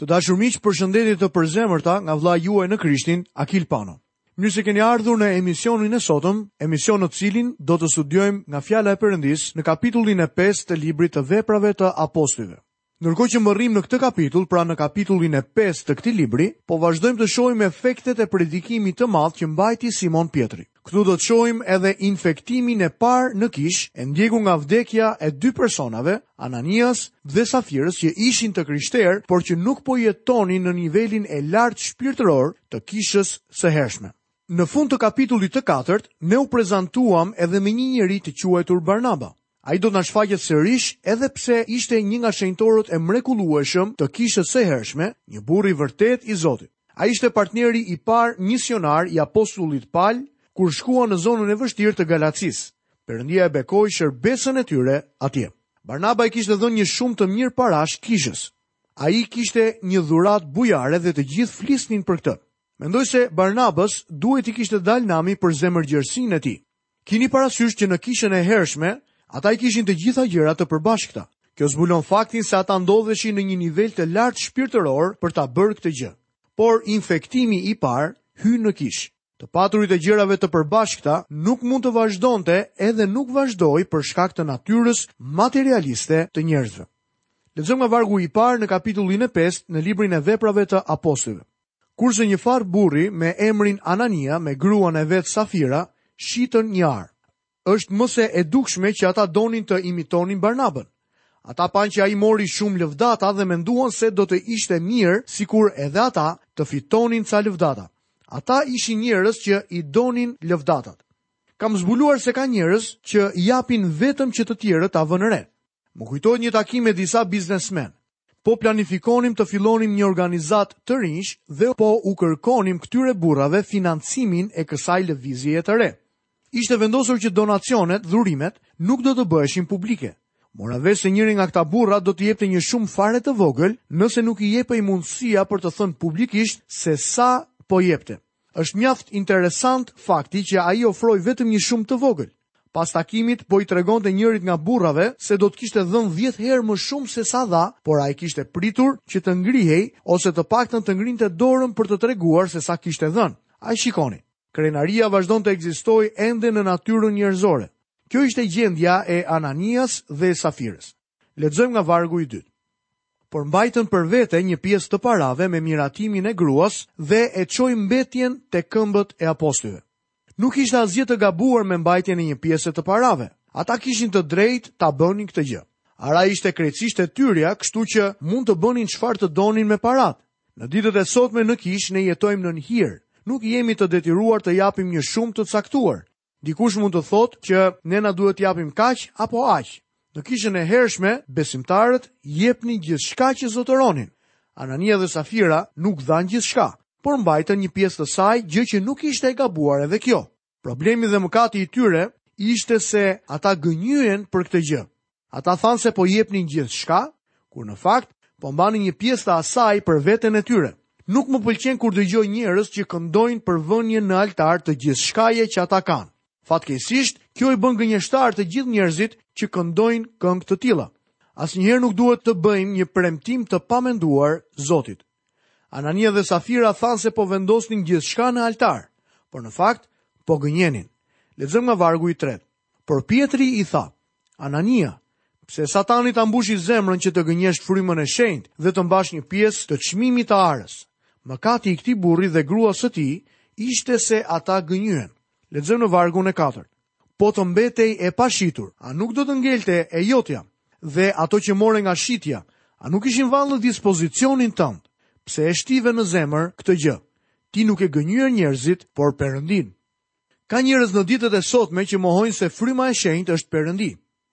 Të dashur miq, përshëndetje të përzemërta nga vëllai juaj në Krishtin, Akil Pano. Mirë se keni ardhur në emisionin e sotëm, emision në cilin do të studiojmë nga fjala e Perëndisë në kapitullin e 5 të librit të Veprave të Apostujve. Ndërkohë që mbërrijmë në këtë kapitull, pra në kapitullin e 5 të këtij libri, po vazhdojmë të shohim efektet e predikimit të madh që mbajti Simon Pjetri. Këtu do të shohim edhe infektimin e parë në kishë, e ndjekur nga vdekja e dy personave, Ananias dhe Safirës që ishin të krishterë, por që nuk po jetonin në nivelin e lartë shpirtëror të kishës së hershme. Në fund të kapitullit të katërt, ne u prezantuam edhe me një njeri të quajtur Barnaba. Ai do të na shfaqet sërish edhe pse ishte një nga shenjtorët e mrekullueshëm të kishës së hershme, një burrë i vërtetë i Zotit. Ai ishte partneri i parë misionar i apostullit Pal kur shkua në zonën e vështirë të Galatisë. Perëndia e bekoi shërbesën e tyre atje. Barnaba i kishte dhënë një shumë të mirë parash kishës. Ai kishte një dhuratë bujare dhe të gjithë flisnin për këtë. Mendoj se Barnabës duhej t'i kishte dalë nami për zemërgjerësinë e tij. Kini parasysh që në kishën e hershme, ata i kishin të gjitha gjërat të përbashkëta. Kjo zbulon faktin se ata ndodheshin në një nivel të lartë shpirtëror për ta bërë këtë gjë. Por infektimi i parë hyn në kishë. Të paturit e gjërave të përbashkëta nuk mund të vazhdonte edhe nuk vazhdoi për shkak të natyrës materialiste të njerëzve. Lexojmë nga vargu i parë në kapitullin e 5 në librin e Veprave të Apostujve. Kurse një farë burri me emrin Anania me gruan e vet Safira shitën një arë. Është më se e dukshme që ata donin të imitonin Barnabën. Ata panë që ai mori shumë lëvdata dhe menduan se do të ishte mirë sikur edhe ata të fitonin ca lëvdata. Ata ishin njerëz që i donin lëvdatat. Kam zbuluar se ka njerëz që japin vetëm që të tjerët ta vënë re. Më kujtohet një takim me disa biznesmenë. Po planifikonim të fillonim një organizatë të rinjsh dhe po u kërkonim këtyre burrave financimin e kësaj lëvizjeje të re. Ishte vendosur që donacionet, dhurimet, nuk do të bëheshin publike. Mora vesh se njëri nga këta burra do të jepte një shumë fare të vogël nëse nuk i jepej mundësia për të thënë publikisht se sa po jepte. Është mjaft interesant fakti që ai ofroi vetëm një shumë të vogël. Pas takimit, po i tregonte njërit nga burrave se do të kishte dhënë dhjetë herë më shumë se sa dha, por ai kishte pritur që të ngrihej ose të paktën të ngrinte dorën për të treguar se sa kishte dhënë. A e shikoni. Krenaria vazhdon të ekzistojë ende në natyrën njerëzore. Kjo ishte gjendja e Ananias dhe Safirës. Lexojmë nga vargu i dytë. Por mbajtën për vete një pjesë të parave me miratimin e gruas dhe e çoi mbetjen te këmbët e apostujve. Nuk ishte asgjë të gabuar me mbajtjen e një pjese të parave. Ata kishin të drejtë ta bënin këtë gjë. Ara ishte krejtësisht e tyrja, kështu që mund të bënin çfarë të donin me paratë. Në ditët e sotme në kishë ne jetojmë nën hir. Nuk jemi të detyruar të japim një shumë të caktuar. Dikush mund të thotë që ne na duhet të japim kaq apo aq. Në kishën e hershme, besimtarët jepnin gjithçka që zotëronin. Anania dhe Safira nuk dhanë gjithçka, por mbajtën një pjesë të saj, gjë që nuk ishte e gabuar edhe kjo. Problemi dhe mëkati i tyre ishte se ata gënjyen për këtë gjë. Ata thanë se po jepnin gjithçka, kur në fakt po mbanin një pjesë të asaj për veten e tyre. Nuk më pëlqen kur dëgjoj njerëz që këndojnë për vënien në altar të gjithçkaje që ata kanë. Fatkeqësisht, kjo i bën gënjeshtarë të gjithë njerëzit që këndojnë këngë të tilla. Asnjëherë nuk duhet të bëjmë një premtim të pamenduar Zotit. Anania dhe Safira thanë se po vendosnin gjithçka në altar, por në fakt po gënjenin. Lexojmë nga vargu i tretë. Por Pjetri i tha, Anania, pse satani ta mbushi zemrën që të gënjesh frymën e shenjtë dhe të mbash një pjesë të çmimit të arës? Mëkati i këtij burri dhe gruas së tij ishte se ata gënjyen. Lexojmë në vargun e 4. Po të mbetej e pashitur, a nuk do të ngelte e jotja? Dhe ato që more nga shitja, a nuk ishin vallë në dispozicionin tënd? Pse e shtive në zemër këtë gjë? Ti nuk ke gënjyer njerëzit, por Perëndinë. Ka njerëz në ditët e sotme që mohojnë se fryma e shenjtë është Perëndi.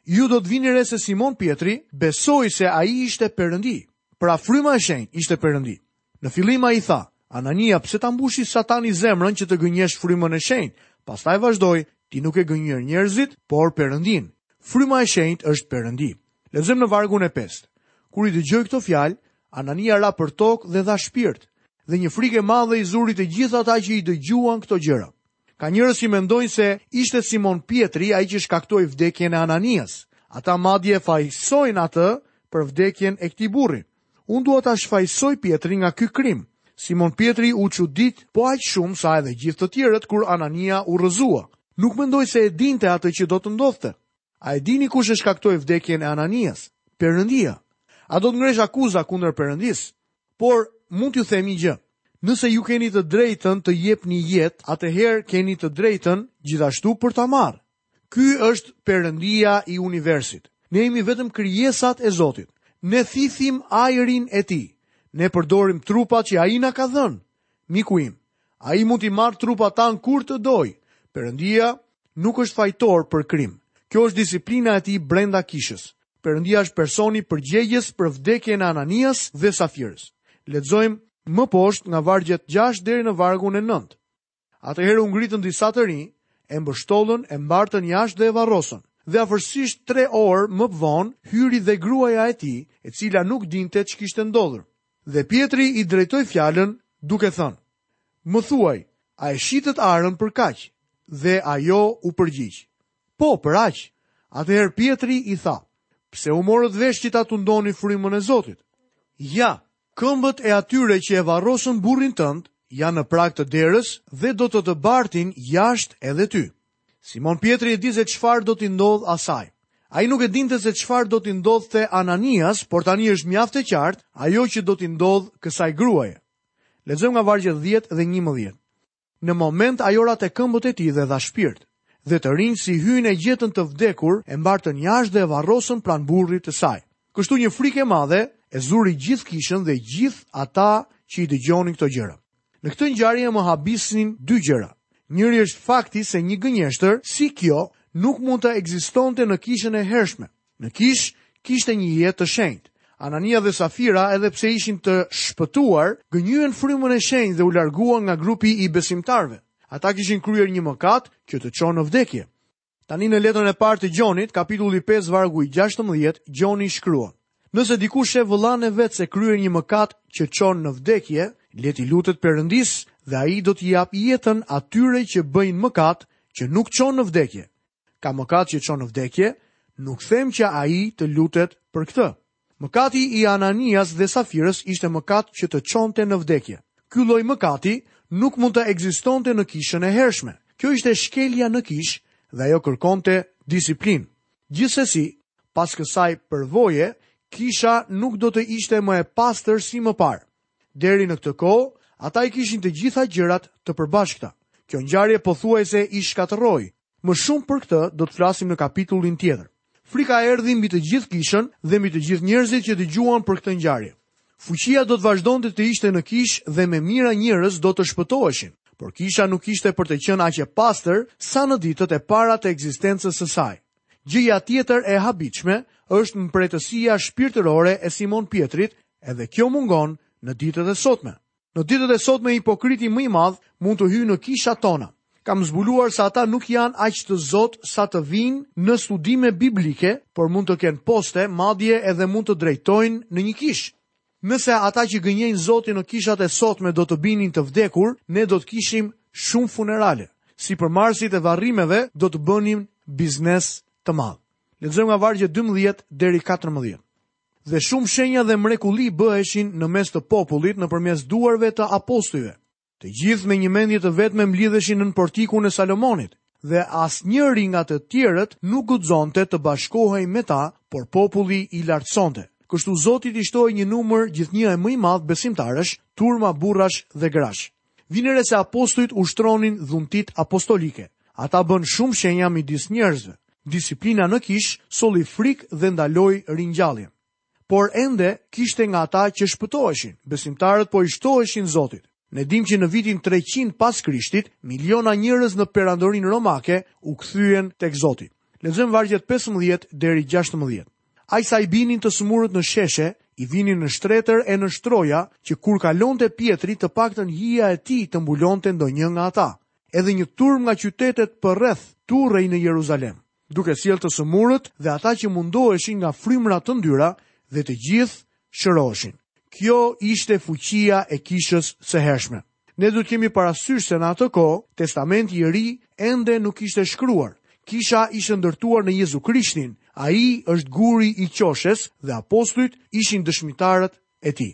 Ju do të vini re se Simon Pjetri besoi se ai ishte Perëndi. Pra fryma e shenjtë ishte Perëndi. Në fillim ai tha, Anania, pse ta mbushi Satani zemrën që të gënjesh frymën e shenjtë? Pastaj vazhdoi, ti nuk ke gënjyer njerëzit, por Perëndinë. Fryma e shenjtë është Perëndi. Lexojmë në vargun e pestë. Kur i dëgjoi këto fjalë, Anania ra për tokë dhe dha shpirt, dhe një frikë e madhe i zuri të gjithë ata që i dëgjuan këto gjëra. Ka njerëz që mendojnë se ishte Simon Pjetri ai që shkaktoi vdekjen e Ananias. Ata madje e fajësojnë atë për vdekjen e këtij burri. Unë dua ta shfajësoj Pjetrin nga ky krim. Simon Pjetri u çudit po aq shumë sa edhe gjithë të tjerët kur Anania u rrëzua. Nuk mendoj se e dinte atë që do të ndodhte. A e dini kush e shkaktoi vdekjen e Ananias? Perëndia. A do të ngresh akuza kundër Perëndisë? Por, mund t'ju them një gjë. Nëse ju keni të drejtën të jepni jetë, atëherë keni të drejtën gjithashtu për ta marrë. Ky është Perëndia i universit. Ne jemi vetëm krijesat e Zotit. Ne thithim ajrin e tij. Ne përdorim trupat që ai na ka dhënë. Miku im, ai mund t'i marrë trupat tanë kur të dojë. Perëndia nuk është fajtor për krim. Kjo është disiplina e tij brenda kishës. Perëndia është personi përgjegjës për vdekjen e Ananias dhe Safirës. Lexojmë më poshtë nga vargjet gjashtë deri në vargun e nëntë. Atëherë u ngritën disa të rinj, e mbështollën, e mbartën jashtë dhe e varrosën. Dhe afërsisht tre orë më vonë hyri dhe gruaja e tij, e cila nuk dinte ç'kishte ndodhur. Dhe Pjetri i drejtoi fjalën, duke thënë, Më thuaj, a e shitët arën për kaq? Dhe ajo u përgjigj, Po, për aq. Atëherë Pjetri i tha, Pse u morët vesh që ta tundoni frymën e Zotit? Ja, këmbët e atyre që e varrosën burrin tënd janë në prag të derës dhe do të të bartin jashtë edhe ty. Simon Pjetri e di se çfarë do t'i ndodhë asaj. Ai nuk e dinte se çfarë do t'i ndodhte Ananias, por tani është mjaft e qartë ajo që do t'i ndodhë kësaj gruaje. Lexojmë nga vargjet 10 dhe 11. Në moment ajo ra te këmbët e tij dhe dha shpirt. Dhe të rinjtë si hynë e gjetën të vdekur, e mbartën jashtë dhe e varrosën pranë burrit të saj. Kështu një frikë e madhe e zuri gjithë kishën dhe gjithë ata që i dëgjonin këto gjëra. Në këtë ngjarje më habisin dy gjëra. Njëri është fakti se një gënjeshtër si kjo nuk mund të ekzistonte në kishën e hershme. Në kishë kishte një jetë të shenjtë. Anania dhe Safira, edhe pse ishin të shpëtuar, gënjyen frymën e shenjtë dhe u larguan nga grupi i besimtarëve. Ata kishin kryer një mëkat që të çon në vdekje. Tani në letrën e parë të Gjonit, kapitulli 5 vargu i 16, Gjoni shkruan: Nëse dikush sheh vëllanë e vet se kryen një mëkat që çon në vdekje, le t'i lutet Perëndisë dhe ai do t'i japë jetën atyre që bëjnë mëkat që nuk çon në vdekje. Ka mëkat që çon në vdekje, nuk them që ai të lutet për këtë. Mëkati i Ananias dhe Safirës ishte mëkat që të çonte në vdekje. Ky lloj mëkati nuk mund të ekzistonte në kishën e hershme. Kjo ishte shkelja në kishë dhe ajo kërkonte disiplinë. Gjithsesi, pas kësaj përvoje, kisha nuk do të ishte më e pastër si më parë. Deri në këtë kohë, ata i kishin të gjitha gjërat të përbashkëta. Kjo ngjarje pothuajse i shkatërroi Më shumë për këtë do të flasim në kapitullin tjetër. Frika erdhi mbi të gjithë kishën dhe mbi të gjithë njerëzit që dëgjuan për këtë ngjarje. Fuqia do të vazhdonte të ishte në kishë dhe me mijëra njerëz do të shpëtoheshin, por kisha nuk ishte për të qenë aq e pastër sa në ditët e para të ekzistencës së saj. Gjëja tjetër e habitshme është mprehtësia shpirtërore e Simon Pjetrit, edhe kjo mungon në ditët e sotme. Në ditët e sotme hipokriti më i madh mund të hyjë në kishat tona. Kam zbuluar se ata nuk janë aq të zotë sa të vijnë në studime biblike, por mund të kenë poste, madje edhe mund të drejtojnë në një kishë. Nëse ata që gënjejnë Zotin në kishat e sotme do të binin të vdekur, ne do të kishim shumë funerale. Sipërmarrësit e varrimeve do të bënin biznes të madh. Lexojmë nga vargjet 12 deri 14. Dhe shumë shenja dhe mrekulli bëheshin në mes të popullit nëpërmes duarve të apostujve. Të gjithë me një mendje të vetme mblidheshin nën portikun e Salomonit, dhe asnjëri nga të tjerët nuk guxonte të bashkohej me ta, por populli i lartësonte. Kështu Zotit i shtohej një numër gjithnjë e më i madh besimtarësh, turma burrash dhe grash. Vini re se apostujt ushtronin dhuntitë apostolike. Ata bënë shumë shenja midis njerëzve. Disiplina në kishë solli frikë dhe ndaloi ringjalljen. Por ende kishte nga ata që shpëtoheshin. Besimtarët po i shtoheshin Zotit. Ne dimë që në vitin treqind pas Krishtit, miliona njerëz në Perandorinë Romake u kthyen tek Zoti. Lexojmë vargjet pesëmbëdhjetë deri gjashtëmbëdhjetë. Aq sa i binin të sëmurët në sheshe, i vinin në shtretër e në shtroja, që kur kalonte Pjetri të paktën hija e tij të mbulonte ndonjë nga ata. Edhe një turmë nga qytetet përreth turrej në Jeruzalem, duke sjellë të sëmurët dhe ata që mundoheshin nga frymëra të ndyra dhe të gjithë shëroheshin. Kjo ishte fuqia e kishës së hershme. Ne duhet të kemi parasysh se në atë kohë Testamenti i Ri ende nuk ishte shkruar. Kisha ishte ndërtuar në Jezu Krishtin, ai është guri i qoshes dhe apostujt ishin dëshmitarët e tij.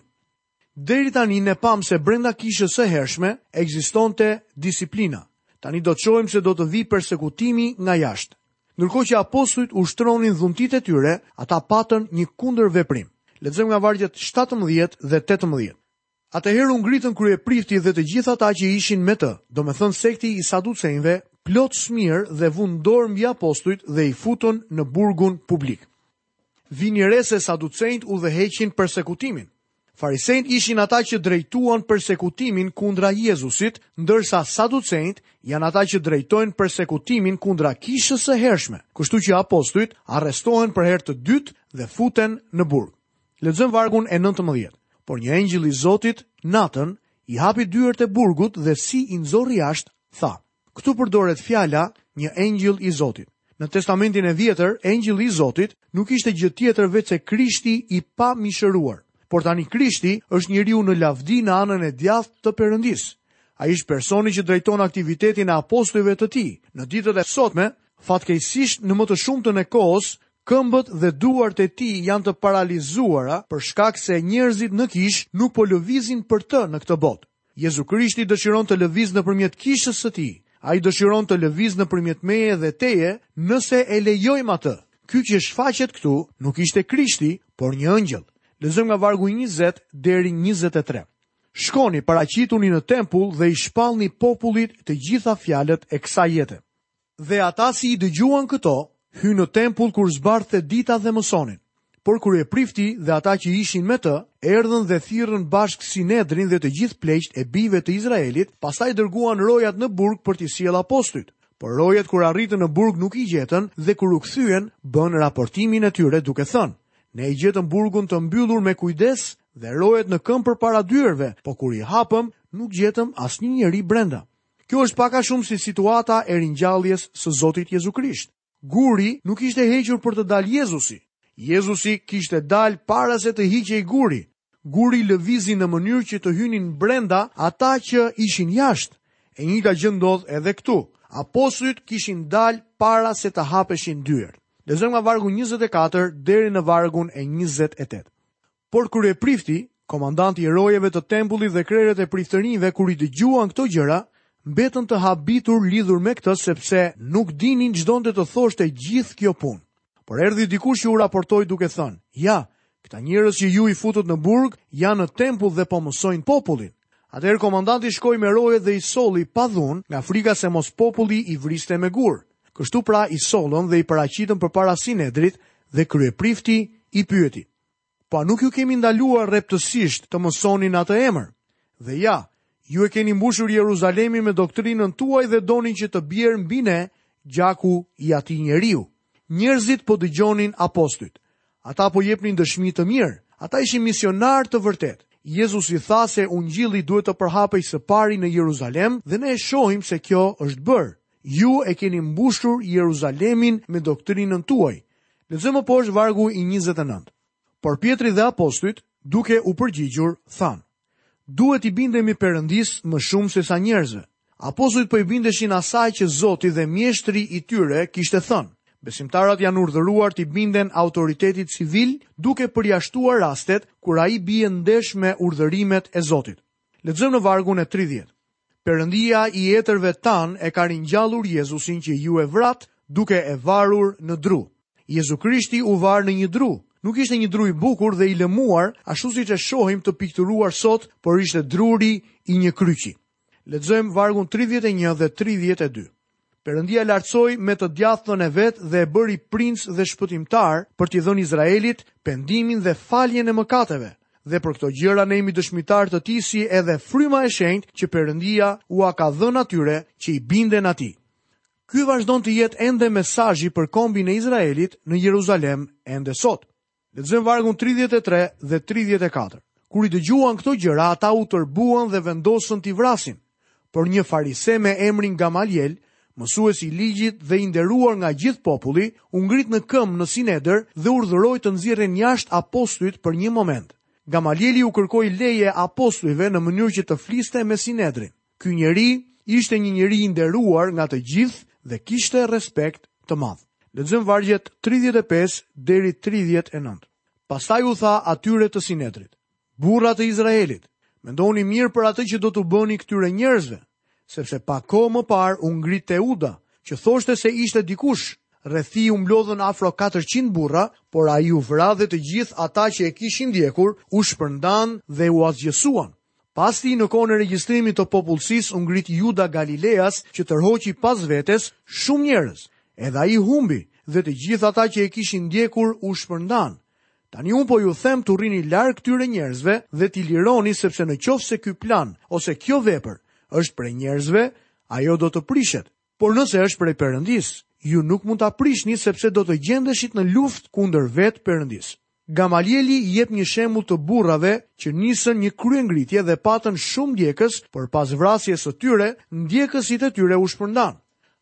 Deri tani ne pamë se brenda kishës së hershme ekzistonte disiplina. Tani do të shohim se do të vijë persekutimi nga jashtë. Ndërkohë që apostujt ushtronin dhuntitë e tyre, ata patën një kundërveprim. Lexojmë nga vargjet 17 dhe 18. Atëherë u ngritën kryeprifti dhe të gjithë ata që ishin me të, domethënë sekti i Saducenjve, plot smirë dhe vunë dorë mbi apostujt dhe i futën në burgun publik. Vini re se Saducenjtë udhëheqin persekutimin. Farisenjtë ishin ata që drejtuan persekutimin kundra Jezusit, ndërsa Saducenjtë janë ata që drejtojnë persekutimin kundra Kishës së hershme, kështu që apostujt arrestohen për herë të dytë dhe futen në burg. Lexojmë vargun e 19. Por një engjëll i Zotit natën i hapi dyert e burgut dhe si i nxorri jashtë, tha. Këtu përdoret fjala një engjëll i Zotit. Në Testamentin e Vjetër, engjëlli i Zotit nuk ishte gjë tjetër veçse Krishti i pamishëruar. Por tani Krishti është njeriu në lavdi në anën e djathtë të Perëndisë. Ai është personi që drejton aktivitetin e apostujve të tij. Në ditët e sotme, fatkeqësisht në më të shumtën e kohës, Këmbët dhe duart e tij janë të paralizuara për shkak se njerëzit në kishë nuk po lëvizin për të në këtë botë. Jezu Krishti dëshiron të lëvizë nëpërmjet kishës së tij. Ai dëshiron të lëvizë nëpërmjet meje dhe teje, nëse e lejojmë atë. Ky që shfaqet këtu nuk ishte Krishti, por një engjëll. Lexojmë nga vargu 20 deri 23. Shkoni, paraqituni në tempull dhe i shpallni popullit të gjitha fjalët e kësaj jete. Dhe ata si i dëgjuan këto, hynë në tempull kur zbardhte dita dhe mësonin. Por kryeprifti dhe ata që ishin me të, erdhën dhe thirrën bashkë Sinedrin dhe të gjithë pleqtë e bijve të Izraelit, pastaj dërguan rojat në burg për t'i sjellë apostujt. Por rojat kur arritën në burg nuk i gjetën dhe kur u kthyen, bënë raportimin e tyre duke thënë, Ne e gjetëm burgun të mbyllur me kujdes dhe rojet në këmbë përpara dyerve, po kur i hapëm, nuk gjetëm asnjë njeri brenda. Kjo është pak a shumë si situata e ringjalljes së Zotit Jezu Krisht. Guri nuk ishte hequr për të dalë Jezusi. Jezusi kishte dalë para se të hiqej guri. Guri lëvizi në mënyrë që të hynin brenda ata që ishin jashtë. E njëjta gjë ndodh edhe këtu. Apostujt kishin dalë para se të hapeshin dyert. Lexojmë nga vargu 24 deri në vargun e 28. Por kryeprifti, komandanti i rojeve të tempullit dhe krerët e priftërinjve kur i dëgjuan këto gjëra, mbetën të habitur lidhur me këtë sepse nuk dinin ç'donte të thoshte gjithë kjo punë. Por erdhi dikush që u raportoi duke thënë, Ja, këta njerëz që ju i futët në burg janë në tempull dhe po mësojnë popullin. Atëherë komandanti shkoi me rojet dhe i solli pa dhunë nga frika se mos populli i vriste me gurë. Kështu pra i sollën dhe i paraqitën përpara Sinedrit dhe kryeprifti i pyeti, Po a nuk ju kemi ndaluar rreptësisht të mësoni në atë emër? Dhe ja, ju e keni mbushur Jeruzalemin me doktrinën tuaj dhe doni që të bjerë mbi ne gjaku i atij njeriu. Njerëzit po dëgjonin apostujt. Ata po jepnin dëshmi të mirë. Ata ishin misionarë të vërtetë. Jezusi tha se ungjilli duhet të përhapej së pari në Jeruzalem dhe ne e shohim se kjo është bërë. Ju e keni mbushur Jeruzalemin me doktrinën tuaj. Lexojmë më poshtë vargu i 29. Por Pjetri dhe apostujt, duke u përgjigjur, thanë, duhet t'i bindemi Perëndisë më shumë sesa njerëzve. Apostujt po i bindeshin asaj që Zoti dhe mjeshtri i tyre kishte thënë. Besimtarët janë urdhëruar t'i binden autoritetit civil duke përjashtuar rastet kur ai bie ndesh me urdhërimet e Zotit. Lexojmë në vargun e 30. Perëndia i etërve tanë e ka ringjallur Jezusin që ju e vratë duke e varur në dru. Jezu Krishti u var në një dru. Nuk ishte një dru i bukur dhe i lëmuar, ashtu siç e shohim të pikturuar sot, por ishte druri i një kryqi. Lexojmë vargun 31 dhe 32. Perëndia e lartësoi me të djathtën e vet dhe e bëri princ dhe shpëtimtar për t'i dhënë Izraelit pendimin dhe faljen e mëkateve. Dhe për këto gjëra ne jemi dëshmitarë të tij si edhe Fryma e Shenjtë që Perëndia ua ka dhënë atyre që i binden atij. Ky vazhdon të jetë ende mesazhi për kombin e Izraelit në Jeruzalem ende sot. Lexojmë vargun 33 dhe 34. Kur i dëgjuan këto gjëra, ata u tërbuan dhe vendosën t'i vrasin. Por një farise me emrin Gamaliel, mësues i ligjit dhe i nderuar nga gjithë populli, u ngrit në këmbë në Sinedër dhe urdhëroi të nxirren jashtë apostujt për një moment. Gamalieli u kërkoi leje apostujve në mënyrë që të fliste me Sinedrin. Ky njeri ishte një njeri i nderuar nga të gjithë dhe kishte respekt të madh. Lexojmë vargjet 35 deri 39. Pastaj u tha atyre të Sinedrit, burra të Izraelit, mendoni mirë për atë që do t'u bëni këtyre njerëzve, sepse pak kohë më parë u ngrit Teuda, që thoshte se ishte dikush, rreth tij u mblodhën afro 400 burra, por ai u vra dhe të gjithë ata që e kishin ndjekur u shpërndanë dhe u asgjësuan. Pas tij në kohën e regjistrimit të popullsisë u ngrit Juda Galileas që tërhoqi pas vetes shumë njerëz. Edhe ai humbi dhe të gjithë ata që e kishin ndjekur u shpërndanë. Tani unë po ju them t'u rrini larg këtyre njerëzve dhe t'i lironi sepse në qoftë se ky plan ose kjo vepër është prej njerëzve, ajo do të prishet. Por nëse është prej Perëndisë, ju nuk mund ta prishni sepse do të gjendeshit në luftë kundër vetë Perëndisë. Gamalieli jep një shembull të burrave që nisën një kryengritje dhe patën shumë ndjekës, por pas vrasjes së tyre, ndjekësit e tyre u shpërndanë.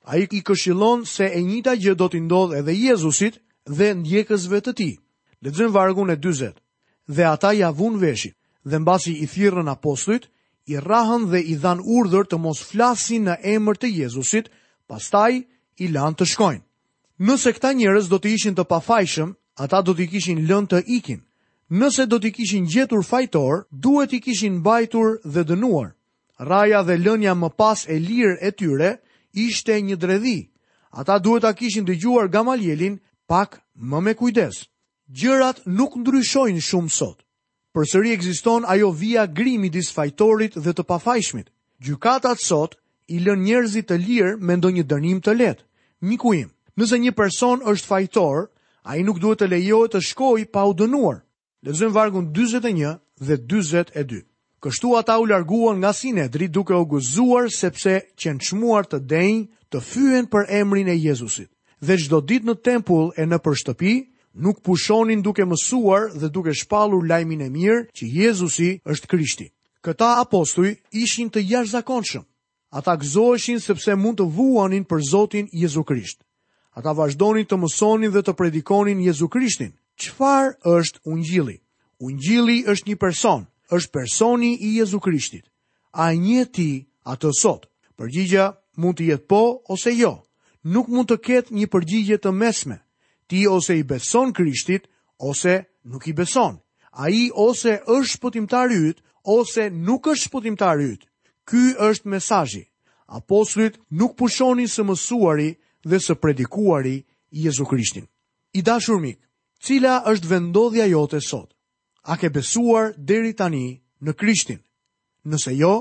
Ai i këshillon se e njëjta gjë do t'i ndodhë edhe Jezusit dhe ndjekësve të tij. Lexojmë vargun e dyzet. Dhe ata ia vunë veshin, dhe mbasi i thirrën apostujt, i rrahën dhe i dhanë urdhër të mos flasin në emër të Jezusit, pastaj i lanë të shkojnë. Nëse këta njerëz do të ishin të pafajshëm, ata do t'i kishin lënë të ikin. Nëse do t'i kishin gjetur fajtorë, duhet t'i kishin mbajtur dhe dënuar. Rrahja dhe lënia më pas e lirë e tyre ishte një dredhi. Ata duhet ta kishin dëgjuar Gamalielin pak më me kujdes. Gjërat nuk ndryshojnë shumë sot. Përsëri ekziston ajo vija gri midis fajtorit dhe të pafajshmit. Gjykatat sot i lënë njerëzit të lirë me ndonjë dënim të lehtë. Miku im, nëse një person është fajtor, ai nuk duhet të lejohet të shkojë pa u dënuar. Lexojmë vargun dyzet e një dhe dyzet e dy. Kështu ata u larguan nga Sinedri duke u gëzuar sepse qenë çmuar të denjë të fyhen për emrin e Jezusit. Dhe çdo ditë në tempull e nëpër shtëpi, nuk pushonin duke mësuar dhe duke shpallur lajmin e mirë që Jezusi është Krishti. Këta apostuj ishin të jashtëzakonshëm. Ata gëzoheshin sepse mund të vuanin për Zotin Jezu Krisht. Ata vazhdonin të mësonin dhe të predikonin Jezu Krishtin. Çfarë është ungjilli? Ungjilli është një person, është personi i Jezu Krishtit. A e njeh ti atë sot? Përgjigja mund të jetë po ose jo. Nuk mund të ketë një përgjigje të mesme. Ti ose i beson Krishtit, ose nuk i beson. Ai ose është shpëtimtari yt, ose nuk është shpëtimtari yt. Ky është mesazhi. Apostujt nuk pushonin së mësuari dhe së predikuari Jezu Krishtin. I dashur mik, cila është vendodhja jote sot? A ke besuar deri tani në Krishtin? Nëse jo,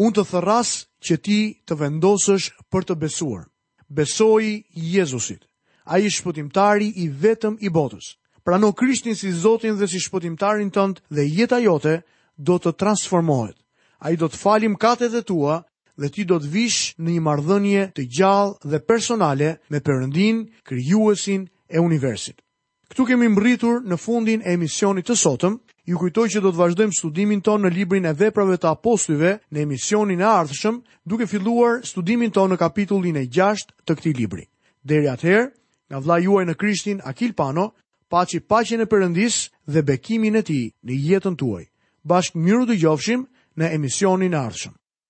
unë të thërras që ti të vendosësh për të besuar. Besoji Jezusit. Ai shpëtimtari i vetëm i botës. Prano Krishtin si Zotin dhe si shpëtimtarin tënd dhe jeta jote do të transformohet. Ai do të falë mëkatet e tua dhe ti do të vish në një marrëdhënie të gjallë dhe personale me Perëndinë, krijuesin e universit. Këtu kemi mbërritur në fundin e emisionit të sotëm. Ju kujtoj që do të vazhdojmë studimin tonë në librin e veprave të apostujve në emisionin e ardhshëm, duke filluar studimin tonë në kapitullin e 6 të këtij libri. Deri atëherë, nga vëllai juaj në Krishtin Akil Pano, paçi paqen e Perëndisë dhe bekimin e tij në jetën tuaj. Bashkë mirë u dëgjofshim në emisionin e ardhshëm.